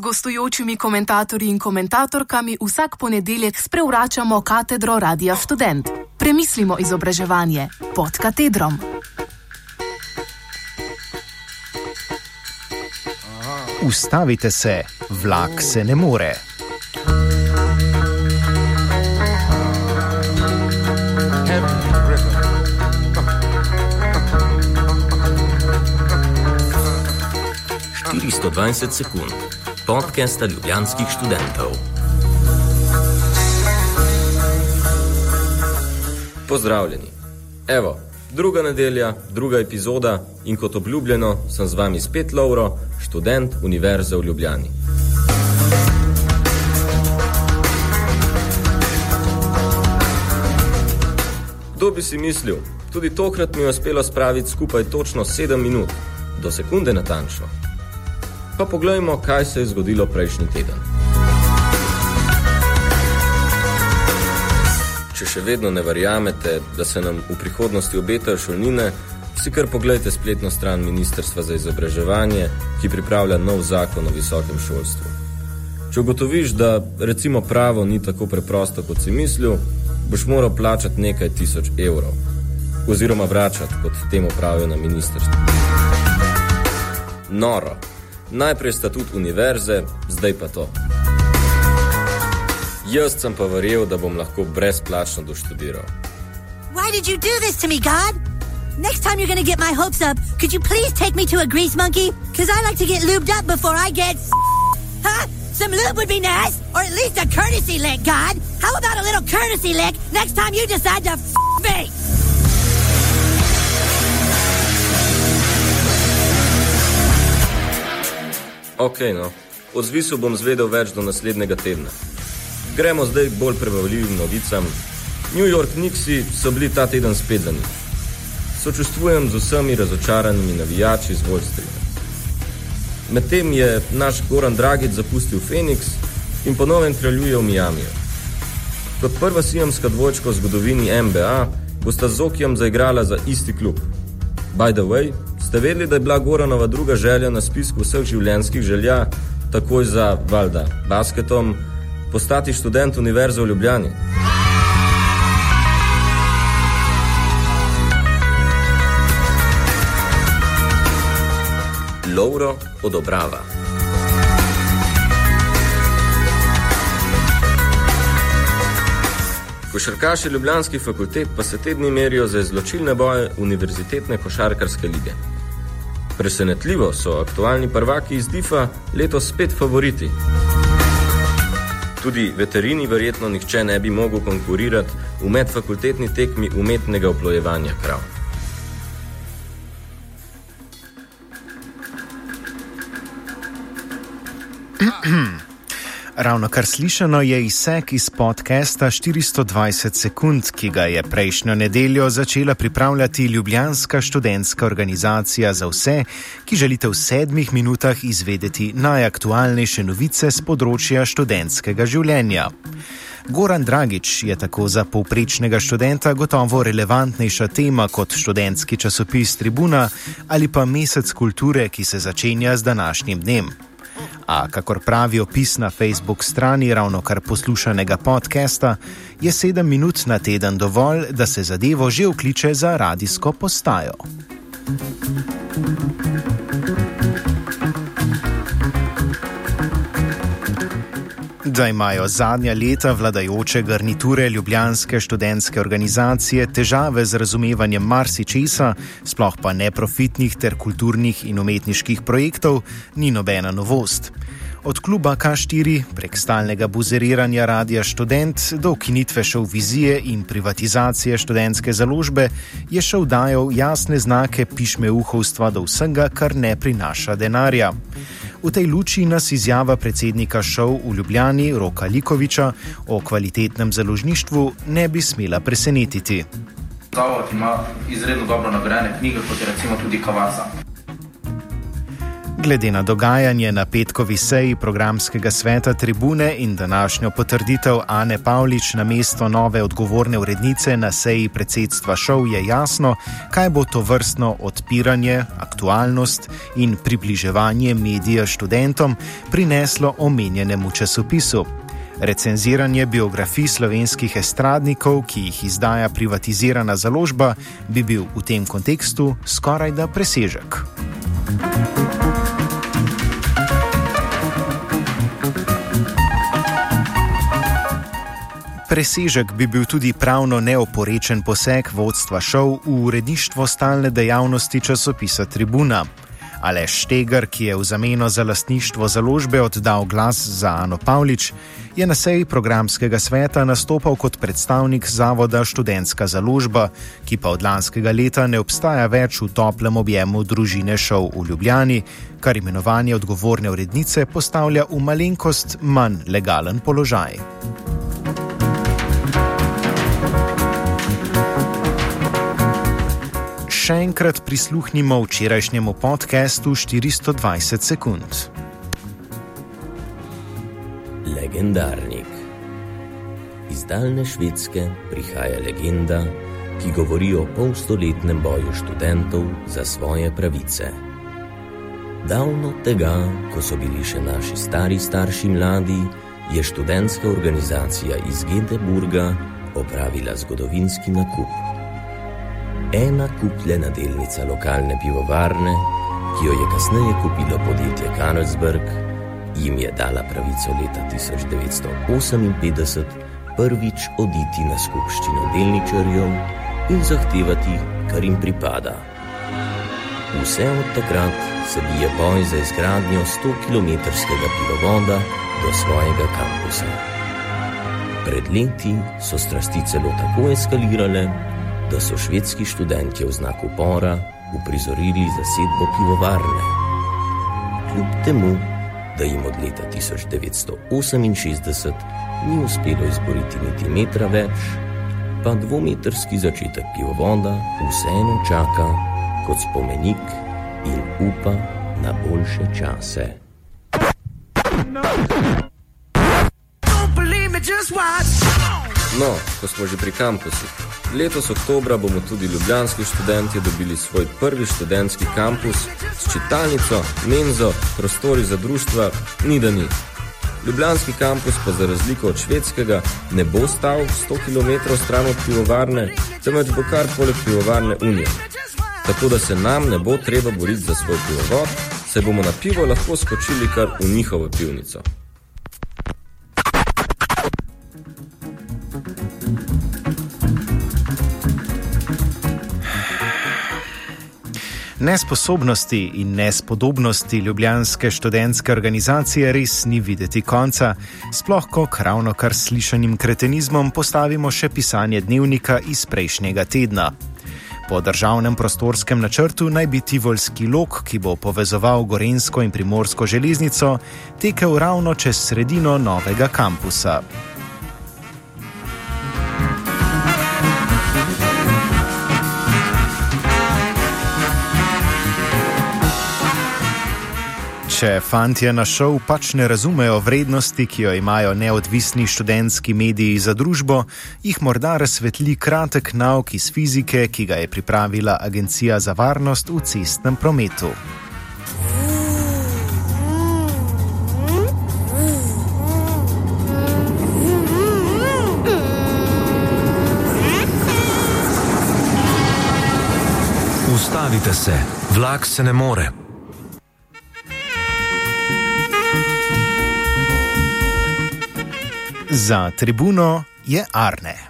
gostujočimi komentatorji in komentatorkami vsak ponedeljek sprevračamo katedro Radia Student. Premislimo izobraževanje pod katedrom. Ustavite se, vlak se ne more. Sto dvajset sekund, podcast ljubljanskih študentov. Pozdravljeni. Evo, druga nedelja, druga epizoda in kot obljubljeno sem z vami spet Lauro, študent Univerze v Ljubljani. Kdo bi si mislil, tudi tokrat mi je uspelo spraviti skupaj točno 7 minut, do sekunde natančno. Pa poglejmo, kaj se je zgodilo prejšnji teden. Če še vedno ne verjamete, da se nam v prihodnosti obetajo šolnine, si kar pogledajte spletno stran Ministrstva za izobraževanje, ki pripravlja nov zakon o visokem šolstvu. Če ugotoviš, da recimo pravo ni tako preprosto, kot si mislil, boš moral plačati nekaj tisoč evrov. Oziroma vračati, kot temu pravijo na ministrstvu. Noro. Najprej statut univerze, zdaj pa to. Jaz sem pa verjel, da bom lahko brezplačno doštudiral. Why did you do this to me, God? Next time you're gonna get my hopes up, could you please take me to a grease monkey? Cause I like to get lubed up before I get. Huh? Some lube would be nice, or at least a courtesy lick, God. How about a little courtesy lick next time you decide to f me? Ok, no. O zvisu bom zvedel več do naslednjega tedna. Gremo zdaj k bolj prebavljivim novicam. New York Knicksi so bili ta teden spet za nič. Sočustvujem z vsemi razočaranimi navijači z Wall Streeta. Medtem je naš Goran Dragic zapustil Phoenix in ponovno kraljuje v Miamiju. Kot prva sijamska dvojčka v zgodovini NBA bosta z Zokijem zaigrala za isti klub. By the way, ste vedeli, da je bila Goranova druga želja na spisku vseh življenjskih želja, takoj za Valda, basketom, postati študent Univerze v Ljubljani? Lauro odobrava. Košarkaši Ljubljanskih fakultet pa se te dni merijo za izločilne boje Univerzitetne košarkarske lige. Presenetljivo so aktualni prvaki iz DIFA letos spet favoriti. Tudi veterini verjetno nihče ne bi mogel konkurirati v medfakultetni tekmi umetnega oplojevanja krav. Ravno kar slišano je izsek iz podcasta 420 sekund, ki ga je prejšnjo nedeljo začela pripravljati Ljubljanska študentska organizacija za vse, ki želite v sedmih minutah izvedeti najaktualnejše novice z področja študentskega življenja. Goran Dragič je tako za povprečnega študenta gotovo relevantnejša tema kot študentski časopis Tribuna ali pa mesec kulture, ki se začenja z današnjim dnem. A kakor pravi opis na Facebook strani ravno kar poslušanega podcasta, je sedem minut na teden dovolj, da se zadevo že vkliče za radijsko postajo. Da imajo zadnja leta vladajoče garniture Ljubljanske študentske organizacije težave z razumevanjem marsičesa, sploh pa neprofitnih ter kulturnih in umetniških projektov, ni nobena novost. Od kluba K4 prek stalnega buzeriranja Radia Student do ukinitve šov vizije in privatizacije študentske založbe je šov dajal jasne znake pišmeuhovstva do vsega, kar ne prinaša denarja. V tej luči nas izjava predsednika šov v Ljubljani Roka Likoviča o kvalitetnem založništvu ne bi smela presenetiti. Zavod ima izredno dobro nagrajene knjige, kot je recimo tudi Kavasa. Glede na dogajanje na petkovi seji programskega sveta Tribune in današnjo potrditev Ane Pavlič na mesto nove odgovorne urednice na seji predsedstva šov, je jasno, kaj bo to vrstno odpiranje, aktualnost in približevanje medija študentom prineslo omenjenemu časopisu. Recenziranje biografij slovenskih estradnikov, ki jih izdaja privatizirana založba, bi bil v tem kontekstu skoraj da presežek. Presežek bi bil tudi pravno neoporečen poseg vodstva šov v uredništvo stalne dejavnosti časopisa Tribuna. Aleš Štegar, ki je v zameno za lastništvo založbe oddal glas za Ano Pavlič, je na seji programskega sveta nastopal kot predstavnik zavoda Študentska založba, ki pa od lanskega leta ne obstaja več v toplem objemu družine šov v Ljubljani, kar imenovanje odgovorne urednice postavlja v malenkost manj legalen položaj. Še enkrat prisluhnimo včerajšnjemu podkastu 420 sekund legendarnik. Iz daljne Švedske prihaja legenda, ki govori o polstoletnem boju študentov za svoje pravice. Davno tega, ko so bili še naši stari starši mladi, je študentska organizacija iz Gedeburga opravila zgodovinski nakup. Ena kupljena delnica lokalne pivovarne, ki jo je kasneje kupilo podjetje Karlsberg, jim je dala pravico leta 1958 prvič oditi na skupščino delničarjev in zahtevati, kar jim pripada. Vse od takrat se bije boj za izgradnjo 100-kilometrskega pivovoda do svojega kampusa. Pred leti so strasti celo tako eskalirale, da so švedski študenti v znak upora uprizorili zasedbo pivovarne. Kljub temu, da jim od leta 1968 ni uspelo izboriti niti metra več, pa dvometrski začetek pivovoda vseeno čaka kot spomenik in upa na boljše čase. No, ko smo že pri kampusu. Letos oktobra bomo tudi ljubljanski študenti dobili svoj prvi študentski kampus s čitalnico, menzo, prostori za društva, ni da ni. Ljubljanski kampus pa za razliko od švedskega ne bo stal 100 km stran od pivovarne, temveč bo kar poleg pivovarne Unije. Tako da se nam ne bo treba boriti za svoj pivovod, se bomo na pivo lahko skočili kar v njihovo pivnico. Nesposobnosti in nespodobnosti ljubljanske študentske organizacije res ni videti konca, sploh ko ravno kar slišanim kretenizmom postavimo še pisanje dnevnika iz prejšnjega tedna. Po državnem prostorskem načrtu naj bi Tivolski lok, ki bo povezoval Gorensko in Primorsko železnico, tekel ravno čez sredino novega kampusa. Če fantje na šov pač ne razumejo vrednosti, ki jo imajo neodvisni študentski mediji za družbo, jih morda razsvetli kratek nauk iz fizike, ki ga je pripravila Agencija za varnost v cestnem prometu. Ustavite se, vlak se ne more. Za tribuno je Arne.